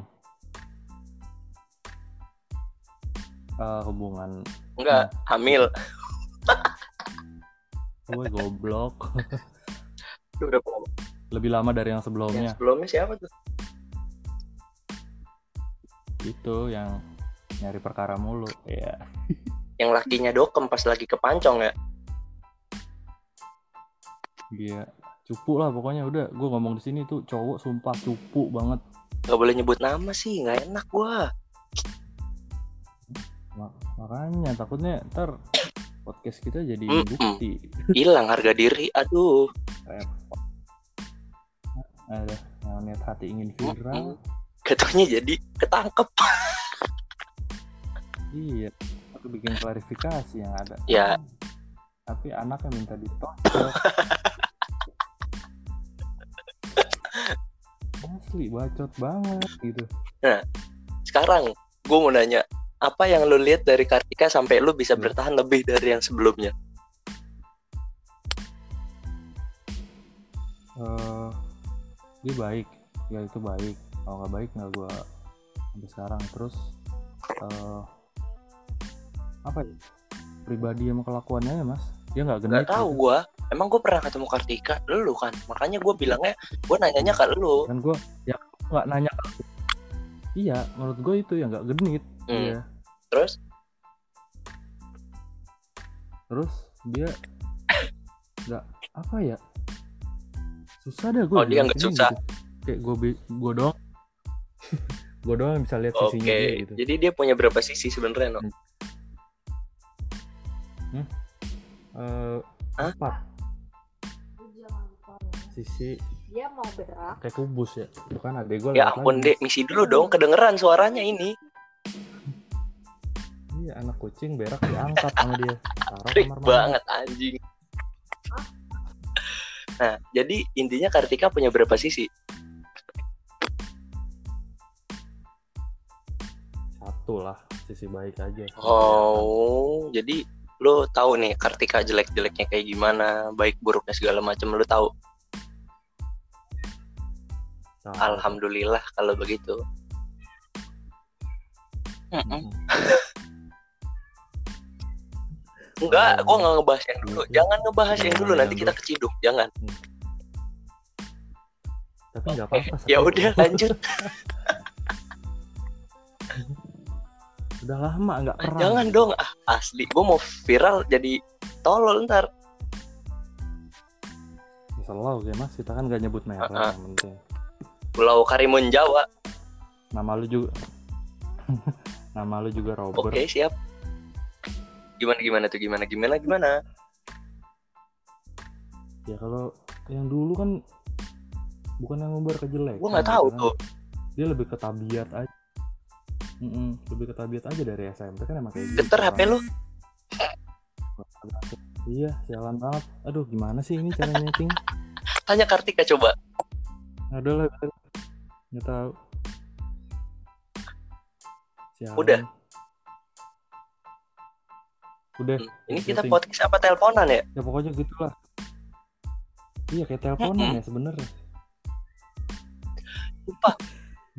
Eh, hubungan Enggak, hamil. Gue goblok lama? lebih lama dari yang Yang sebelumnya sebelumnya siapa tuh? itu yang nyari perkara mulu ya Yang lakinya dokem pas lagi kepancong ya? dia cupu lah pokoknya udah gue ngomong di sini tuh cowok sumpah cupu banget Gak boleh nyebut nama sih, nggak enak gua. Ma- makanya takutnya ntar podcast kita jadi mm -mm. bukti. Hilang harga diri aduh. Ada yang niat hati ingin viral. Mm -mm. jadi ketangkep. Iya aku bikin klarifikasi yang ada. Ya. Tapi anaknya minta ditolak asli bacot banget gitu. Nah sekarang gue mau nanya apa yang lu lihat dari Kartika sampai lu bisa Hmm. bertahan lebih dari yang sebelumnya? Eh dia baik. Ya itu baik. Kalau nggak baik nggak gue sampai sekarang. Terus eh apa ya? Pribadi sama kelakuannya ya mas? Dia nggak genit nggak tahu gitu. gue emang gue pernah ketemu Kartika? Lu kan. Makanya gue bilangnya gue nanyanya ke lu. Kan gue ya nggak nanya iya menurut gue itu ya nggak genit Hmm. Iya. terus? Terus dia nggak apa ya? Susah dah gue Oh, dia nggak susah. kayak gue gue doang. Gue doang yang bisa lihat oke sisinya dia gitu. jadi dia punya berapa sisi sebenarnya no? Eh, Hah? empat. Lu jangan lupa ya. sisi. Dia mau berak kayak kubus ya. Bukan adek gue ya ampun dek. Misi dulu dong. Kedengeran suaranya ini iya anak kucing berak diangkat sama dia. Taruh Trik kamar banget anjing. Nah jadi intinya Kartika punya berapa sisi? Satu lah sisi baik aja. Oh jadi lu tahu nih Kartika jelek-jeleknya kayak gimana baik buruknya segala macam lu tahu. Alhamdulillah kalau begitu. Mm-mm. Mm-mm. Enggak Hmm. gua nggak ngebahas yang dulu. Hmm. jangan ngebahas yang dulu nanti Yang kita keciduk jangan. Tapi nggak apa-apa ya udah lanjut. Udah lama nggak perang. jangan dong. Ah asli gua mau viral jadi tolol ntar. Ya, selalu kayak mas. Kita kan gak nyebut merek Ah, ah. penting. Pulau Karimun Jawa. Nama lu juga nama lu juga oke Robert siap gimana gimana tuh? Gimana gimana gimana? Ya kalau yang dulu kan bukan yang ngobar ke jelek gua nggak tahu tuh. dia lebih ke tabiat aja. Mm-mm, lebih ke tabiat aja dari SMP kan emang kayak gitu geter HP lu. Iya sialan banget. Aduh gimana sih ini cara nyeting tanya Kartika coba. Ada lah nggak tahu. Sialan. Udah? Udah Hmm, ini kita podcast apa teleponan ya? Ya pokoknya gitulah. Iya kayak teleponan ya sebenarnya. Sumpah.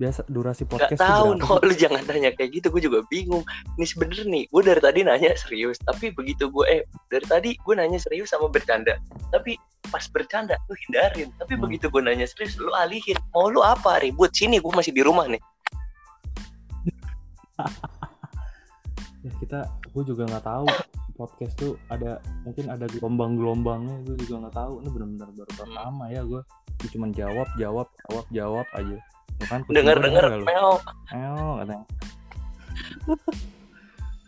biasa durasi podcast tuh tahu no lu jangan tanya kayak gitu gue juga bingung. Ini sebenernya nih gue dari tadi nanya serius tapi begitu gue eh dari tadi gue nanya serius sama bercanda. Tapi pas bercanda lu hindarin. Tapi Hmm. begitu gue nanya serius lu alihin. Mau lu apa? Ribut. Sini gue masih di rumah nih ya kita gue juga nggak tahu. Podcast tuh ada mungkin ada gelombang-gelombangnya gue juga nggak tahu. Ini benar-benar baru pertama ya gue cuma jawab jawab jawab jawab aja. Kan nggak lu? mel. Eo, katanya.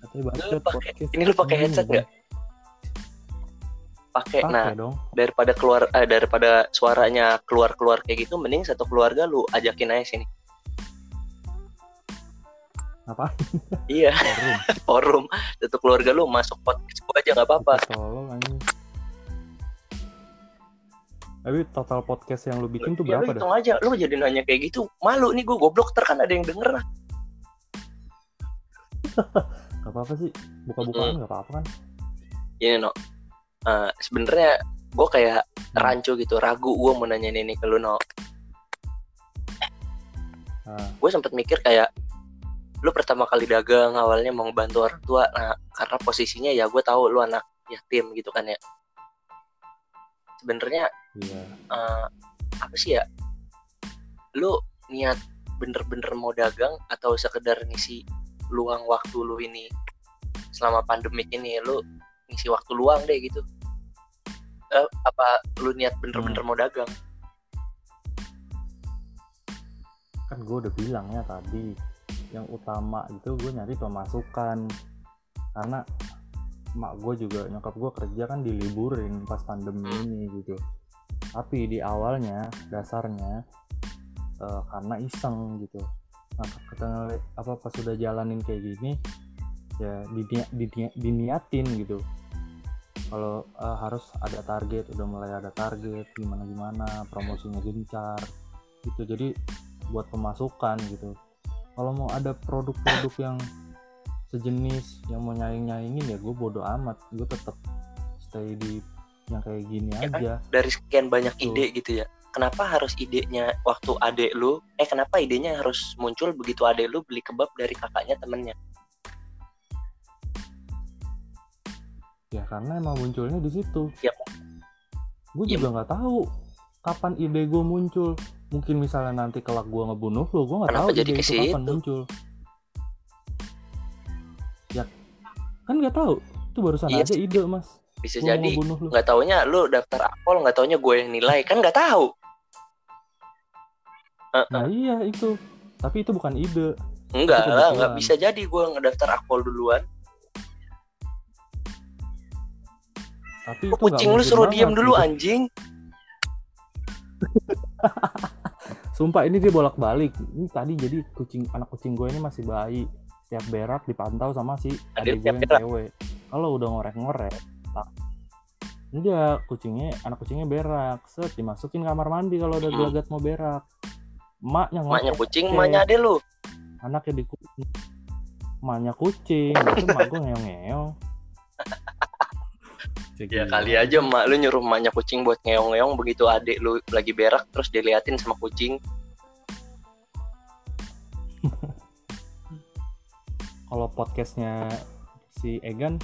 Katanya bacot Lu podcast. ini lu pakai Ini headset nggak pakai pakai nah dong. daripada keluar eh, daripada suaranya keluar keluar kayak gitu mending satu keluarga lu ajakin aja sini apa iya. Forum. Forum. Satu keluarga lu masuk podcast gue aja nggak apa-apa. Tolong anjing. Tapi total podcast yang lu bikin tuh Ya, lu berapa dah? hitung aja. Lu jadi nanya kayak gitu malu nih gue goblok. Ter kan ada yang denger. Lah gak apa-apa sih. Buka-bukaan gak apa-apa kan? Ini no Eh, sebenarnya gue kayak Hmm. rancu gitu ragu gue mau nanya ini ke lu no nah, gue sempet mikir kayak lu pertama kali dagang awalnya mau ngebantu orang tua. Nah karena posisinya ya gue tahu lu anak yatim gitu kan ya. Sebenarnya iya. eh, apa sih ya? Lu niat bener-bener mau dagang atau sekedar ngisi luang waktu lu ini? Selama pandemik ini lu ngisi waktu luang deh gitu. Eh, apa lu niat bener-bener mau dagang? Kan gue udah bilang ya tadi yang utama itu gue nyari pemasukan. Karena mak gue juga nyokap gue kerja kan diliburin pas pandemi ini gitu. Tapi di awalnya dasarnya eh, karena iseng gitu. Nah ngeli- apa pas sudah jalanin kayak gini ya dinia- dinia- diniatin gitu. Kalau eh, harus ada target udah mulai ada target gimana gimana promosinya gencar gitu. Jadi buat pemasukan gitu kalau mau ada produk-produk yang sejenis yang mau nyaing-nyaingin ya gue bodo amat gue tetap stay di yang kayak gini Ya kan? aja dari sekian banyak Betul. ide gitu ya kenapa harus idenya waktu adek lu eh kenapa idenya harus muncul begitu adek lu beli kebab dari kakaknya temennya ya karena emang munculnya di situ Ya. gue Ya. juga nggak tahu kapan ide gue muncul? Mungkin misalnya nanti kelak gue ngebunuh lo gue nggak tahu jadi ide itu kapan situ? muncul. Ya. Kan nggak tahu. Itu barusan Iya aja ide mas. Bisa gue mau jadi. lo nggak taunya lu daftar akpol nggak taunya gue yang nilai. Kan nggak tahu. Nah iya itu. Tapi itu bukan ide. Enggak Itu lah nggak bisa jadi gue ngedaftar akpol duluan. Tapi itu nggak kucing lu suruh diem dulu gitu. anjing Sumpah ini dia bolak-balik. Ini tadi jadi kucing anak kucing gue ini masih bayi. Setiap berak dipantau sama si adik gue yang cewek. Kalau udah ngorek-ngorek, tak. Enggak, kucingnya anak kucingnya berak. Set dimasukin kamar mandi kalau udah Hmm. gelagat mau berak. Emaknya maknya ngoceh, kucing Oke. emaknya ade lu anaknya di kucing. Emaknya kucing, itu emak gue ngeong-ngeong. Ya kali aja emak lu nyuruh emaknya kucing buat ngeong-ngeong begitu adek lu lagi berak terus diliatin sama kucing. Kalau podcastnya si Egan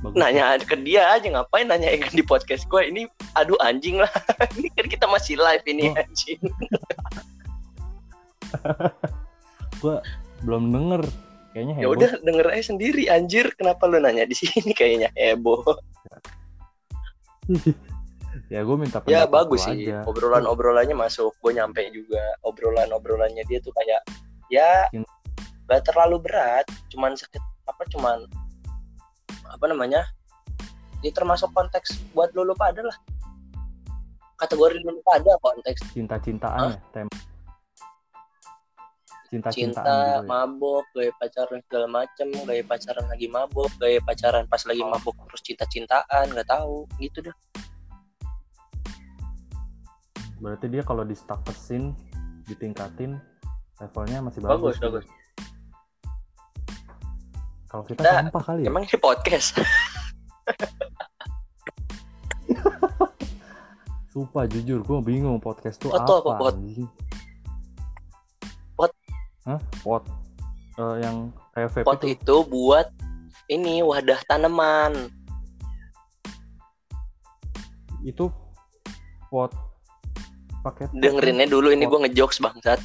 bagus. nanya ke dia aja ngapain nanya Egan di podcast gue ini aduh anjing lah. Ini kan kita masih live ini Oh. anjing. Belum denger. Kayaknya ya udah denger aja sendiri anjir. Kenapa lu nanya di sini? Kayaknya heboh ya gue minta ya pendapat bagus lu sih. aja. obrolan obrolannya masuk gue nyampe juga. Obrolan obrolannya dia tuh kayak ya gak terlalu berat cuman sakit apa cuman apa namanya ya termasuk konteks buat lu lu pada lah. Kategori lu lu pada konteks. Cinta-cintaan ya tema cinta-cintaan cinta gitu ya. mabok gaya pacaran segala macem gaya pacaran lagi mabok gaya pacaran pas lagi mabok terus cinta-cintaan nggak tahu gitu dah. Berarti dia kalau di statusin ditingkatin levelnya masih bagus bagus. bagus. Kalau kita Nah, sampah kali ya? emang ini podcast? Sumpah jujur gue bingung podcast tuh tuh apa, apa, pot? Hah? pot. Eh, yang kayak vape pot itu. itu buat ini wadah tanaman. Itu pot pakai pot dengerinnya dulu ini gue ngejokes bangsat.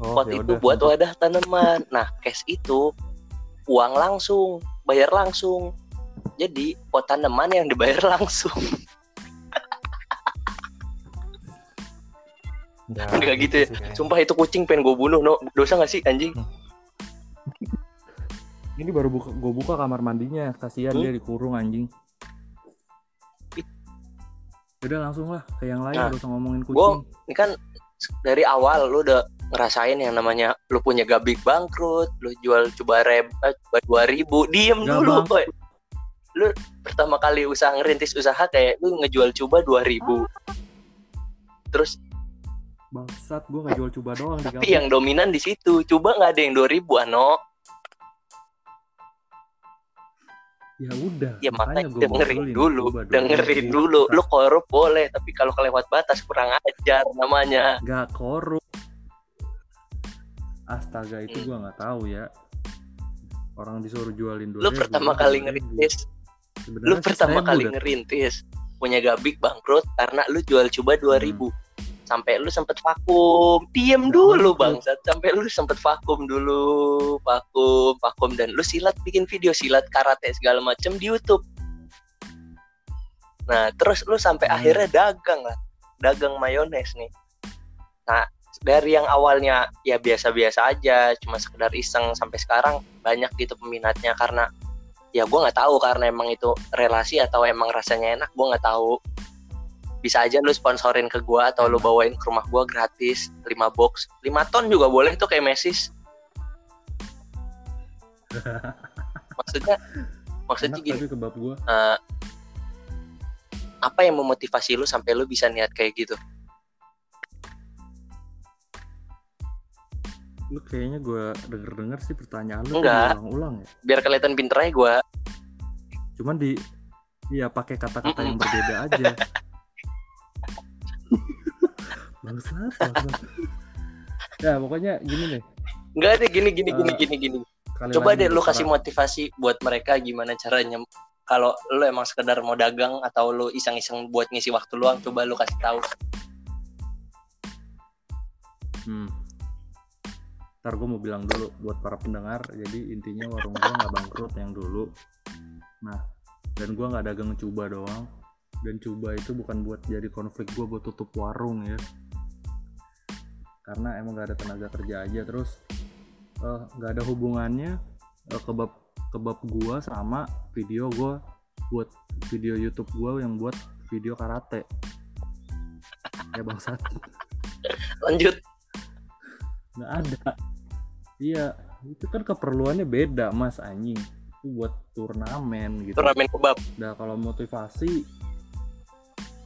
Oh, pot ya itu buat wadah tanaman. Nah cash itu uang langsung bayar langsung. Jadi pot tanaman yang dibayar langsung Nggak Nggak gitu ya. sih sumpah itu kucing pengen gue bunuh no. Dosa gak sih anjing? Ini baru buka, gue buka kamar mandinya, kasihan Hmm? dia dikurung anjing. Udah langsung lah ke yang lain, Nah, gak usah ngomongin kucing. gua- ini kan dari awal lu udah ngerasain yang namanya lu punya gabik bangkrut lu jual coba rem eh, coba dua ribu. Diem Nggak dulu boy. Lu pertama kali usaha ngerintis usaha kayak lu ngejual coba dua ribu. Terus Bangsat, gue gak jual coba doang di tapi kampung. yang dominan di situ coba nggak ada yang dua ribu ano Ya udah, ya makanya gua dengerin dulu coba dengerin dulu lu korup boleh tapi kalau kelewat batas kurang ajar namanya Gak korup. Astaga, itu Hmm. gua nggak tahu ya. Orang disuruh jualin dua lu pertama kali ngerintis lu pertama kali ngerintis punya gabik bangkrut karena lu jual coba dua ribu sampai lu sempet vakum. Diem dulu bangsat. Sampai lu sempet vakum dulu. Vakum vakum. Dan lu silat bikin video silat karate segala macem di YouTube. Nah terus lu sampai Hmm. akhirnya dagang lah. Dagang mayones nih. Nah dari yang awalnya ya biasa-biasa aja. Cuma sekedar iseng sampai sekarang banyak gitu peminatnya. Karena ya gue nggak tahu karena emang itu relasi atau emang rasanya enak gue nggak tahu bisa aja lu sponsorin ke gue atau lu bawain ke rumah gue gratis 5 box. 5 ton juga boleh tuh kayak Mesis. Maksudnya maksudnya Enak gini. gua. eh, apa yang memotivasi lu sampai lu bisa niat kayak gitu? Lu kayaknya gue denger denger sih pertanyaan lu Enggak. ulang-ulang ya. Biar kelihatan pinter aja gue cuman di iya pakai kata-kata yang berbeda aja bangsat ya pokoknya gini deh Enggak deh gini gini gini Eh, gini gini coba deh lu kasih motivasi buat mereka gimana caranya kalau lu emang sekedar mau dagang atau lu iseng-iseng buat ngisi waktu luang coba lu kasih tahu Hmm. Ntar gue mau bilang dulu buat para pendengar, jadi intinya warung gue nggak bangkrut yang dulu. Nah, dan gue nggak dagang cuba doang. Dan cuba itu bukan buat jadi konflik gue buat tutup warung ya. Karena emang nggak ada tenaga kerja aja. Terus eh, nggak ada hubungannya eh, kebab kebab gue sama video gue buat video YouTube gue yang buat video karate. Ya bangsat. lanjut nggak ada iya itu kan keperluannya beda mas anjing itu buat turnamen gitu turnamen kebab nah kalau motivasi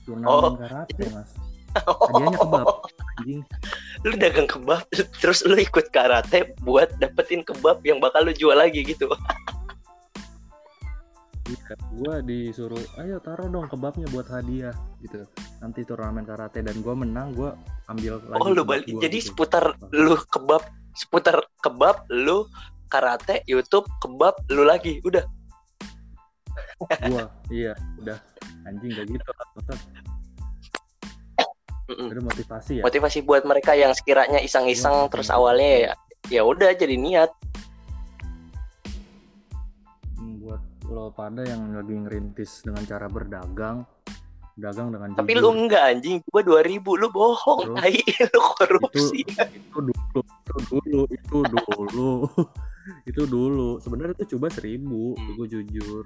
turnamen Oh. karate mas hadiahnya kebab anjing lu dagang kebab terus lu ikut karate buat dapetin kebab yang bakal lu jual lagi gitu. Iya gua disuruh ayo taruh dong kebabnya buat hadiah gitu. Nanti turnamen karate dan gua menang gua ambil lagi oh lu balik. jadi gitu. seputar lu kebab seputar kebab lu karate YouTube kebab lu lagi udah. Gua iya udah. Anjing kayak gitu Mm-mm. motivasi ya motivasi buat mereka yang sekiranya iseng-iseng Iya, terus awalnya ya ya udah jadi niat Hmm, buat lo pada yang lagi ngerintis dengan cara berdagang dagang dengan tapi jujur. lu enggak anjing gua 2000 lu bohong Terus? tai lu korupsi itu dulu itu dulu itu dulu itu dulu sebenarnya itu coba seribu Hmm. gue jujur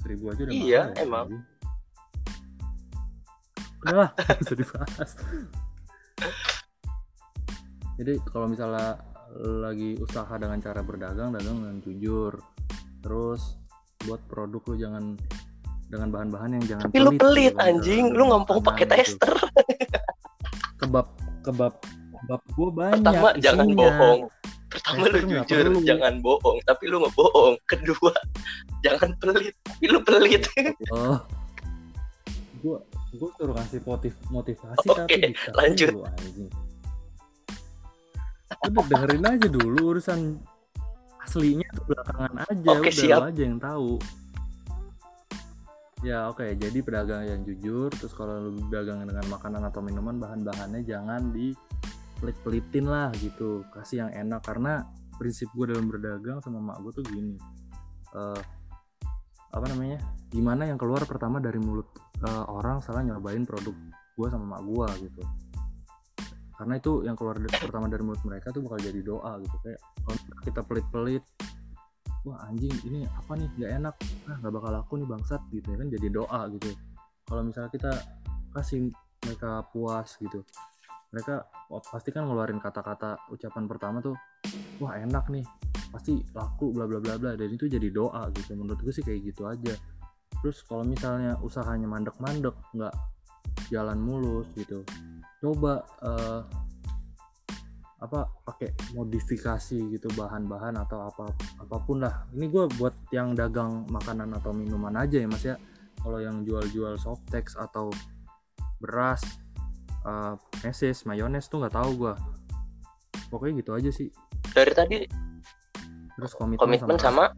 seribu aja udah Iya, mahal ya, emang. Udahlah nggak usah dibahas. Jadi kalau misalnya lagi usaha dengan cara berdagang dagang dengan jujur. Terus buat produk lu jangan dengan bahan-bahan yang jangan tapi lu gitu pelit kan, anjing. Lu ngomong makanan pakai gitu. tester. Kebab kebab kebab gue banyak pertama jangan isinya. bohong. Pertama lu Tester jujur perlu. jangan bohong. Tapi lu nggak bohong kedua jangan pelit. Tapi lu pelit. Oh. Gue gue suruh kasih motiv motivasi Oke, tapi dikasih lanjut. dulu, anjing. Udah dengerin aja dulu urusan aslinya tuh belakangan aja Oke, udah siap. aja yang tahu. Ya oke jadi pedagang yang jujur terus kalau lu dagang dengan makanan atau minuman bahan-bahannya jangan di pelit-pelitin lah gitu. Kasih yang enak karena prinsip gue dalam berdagang sama mak gue tuh gini. Eh apa namanya? Gimana yang keluar pertama dari mulut eh, orang salah nyobain produk gue sama mak gue gitu. Karena itu yang keluar dari- pertama dari mulut mereka tuh bakal jadi doa gitu. Kayak kalau kita pelit-pelit. Wah anjing ini apa nih? Nggak enak. Ah nggak bakal laku nih bangsat gitu ya kan jadi doa gitu. Kalau misalnya kita kasih mereka puas gitu mereka oh, pasti kan ngeluarin kata-kata ucapan pertama tuh wah enak nih pasti laku bla bla bla bla dan itu jadi doa gitu. Menurut gue sih kayak gitu aja terus kalau misalnya usahanya mandek-mandek nggak jalan mulus gitu coba eh, apa pakai modifikasi gitu bahan-bahan atau apa apa pun lah. Ini gue buat yang dagang makanan atau minuman aja ya mas ya. Kalau yang jual-jual softex atau beras eh meses mayones tuh nggak tahu gue pokoknya gitu aja sih. Dari tadi terus komitmen, komitmen sama?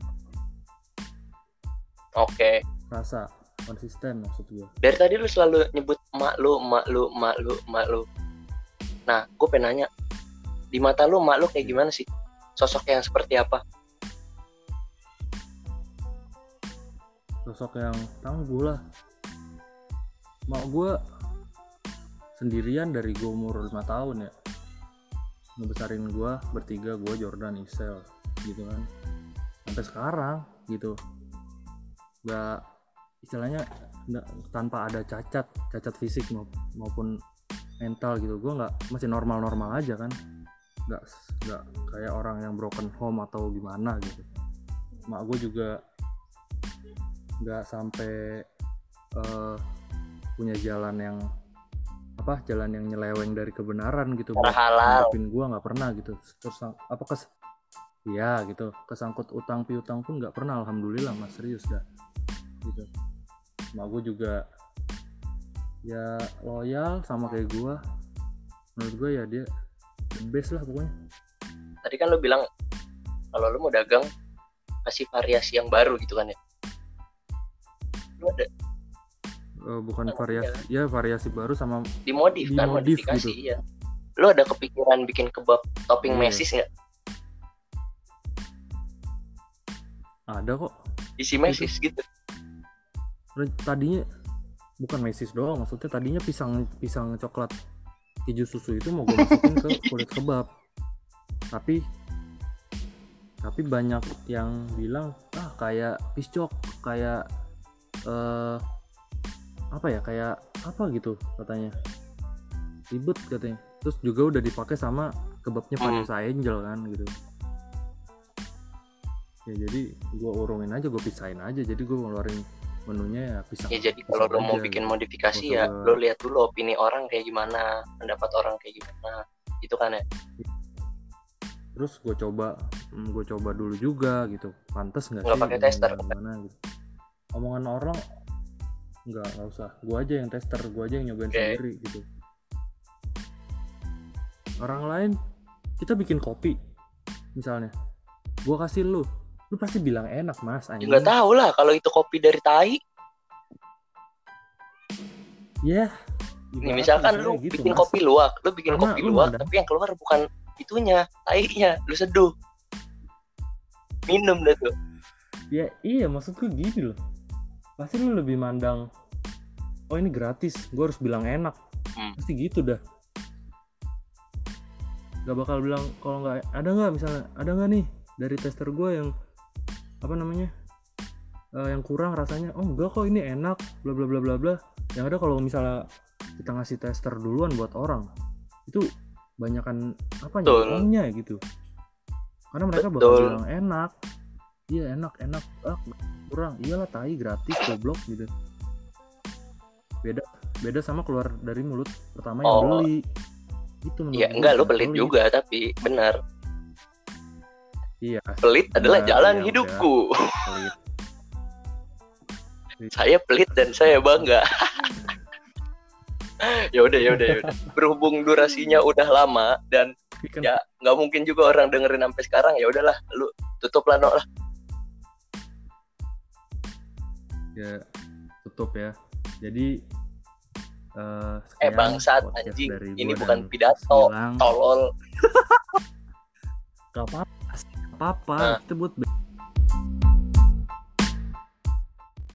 Oke rasa konsisten maksud gue dari tadi lu selalu nyebut emak lu emak lu emak lu emak lu. Nah gue pengen nanya di mata lu emak lu kayak gimana sih? Sosok yang seperti apa? Sosok yang tangguh lah. Mak gue sendirian dari gue umur 5 tahun ya. Ngebesarin gue bertiga gue Jordan Isel gitu kan. Sampai sekarang gitu. Nggak istilahnya nggak tanpa ada cacat cacat fisik mau- maupun mental gitu. Gue nggak masih normal normal aja kan. Nggak nggak kayak orang yang broken home atau gimana gitu. Mak gue juga nggak sampai eh, punya jalan yang apa jalan yang nyeleweng dari kebenaran gitu buat ngadepin gua nggak pernah gitu. Terus apa kes Iya gitu. Kesangkut utang piutang pun nggak pernah alhamdulillah mas. Serius dah gitu mak gue juga ya loyal sama kayak gua menurut gue ya dia the best lah pokoknya Tadi kan lu bilang kalau lu mau dagang kasih variasi yang baru gitu kan ya. Lu ada Eh, bukan Oh, variasi ya variasi baru sama dimodif kan Dimodif modifikasi gitu. iya. Lu ada kepikiran bikin kebab topping Iya. mesis nggak? ada kok Isi mesis gitu. Tadinya bukan mesis doang maksudnya tadinya pisang pisang coklat keju susu itu mau gue masukin ke kulit kebab. Tapi tapi banyak yang bilang ah kayak piscok kayak eh apa ya kayak apa gitu katanya. Ribet katanya. Terus juga udah dipakai sama kebabnya Hmm. Vanessa Angel kan gitu. Ya jadi gue urungin aja gue pisahin aja. Jadi gue ngeluarin menunya ya pisang Ya jadi kalau lu mau aja bikin gitu. modifikasi Nggak ya, lu lihat dulu opini orang kayak gimana, pendapat orang kayak gimana. Itu kan ya. terus gue coba gue coba dulu juga gitu pantas nggak Nggak sih pakai ini tester. gimana gitu omongan orang nggak nggak usah gue aja yang tester gue aja yang nyobain Oke. sendiri gitu orang lain kita bikin kopi misalnya gue kasih lu lu pasti bilang enak mas Ya anjing nggak tahu lah kalau itu kopi dari tai. ya Nih, ibaratnya misalkan lu gitu, bikin Mas. kopi luwak, lu bikin Karena kopi lu luwak, tapi yang keluar bukan itunya, tainya, lu seduh. Minum dah tuh. ya iya maksudku gini loh pasti lu lebih mandang oh ini gratis gue harus bilang enak Hmm. pasti gitu dah gak bakal bilang kalau nggak ada nggak misalnya ada nggak nih dari tester gue yang apa namanya eh, yang kurang rasanya oh enggak kok ini enak bla bla bla bla bla. Yang ada kalau misalnya kita ngasih tester duluan buat orang itu banyakan apa ya gitu. Karena mereka bakal Betul. bilang enak. Iya enak enak ah kurang. Iyalah tai gratis goblok gitu. Beda beda sama keluar dari mulut pertama yang Oh. beli. Itu menurut Iya, gua enggak bukan pelit. juga, tapi benar. Iya Pelit adalah Enggak, jalan iya, hidupku. pelit Saya pelit dan saya bangga. ya udah ya udah ya udah. Berhubung durasinya udah lama dan kan ya nggak mungkin juga orang dengerin sampai sekarang ya udahlah lu tutup lah no lah. ya tutup ya jadi eh Eh sekian bangsat anjing, ini bukan pidato, tolol. Gak apa-apa, gak apa-apa. Nah. Kita buat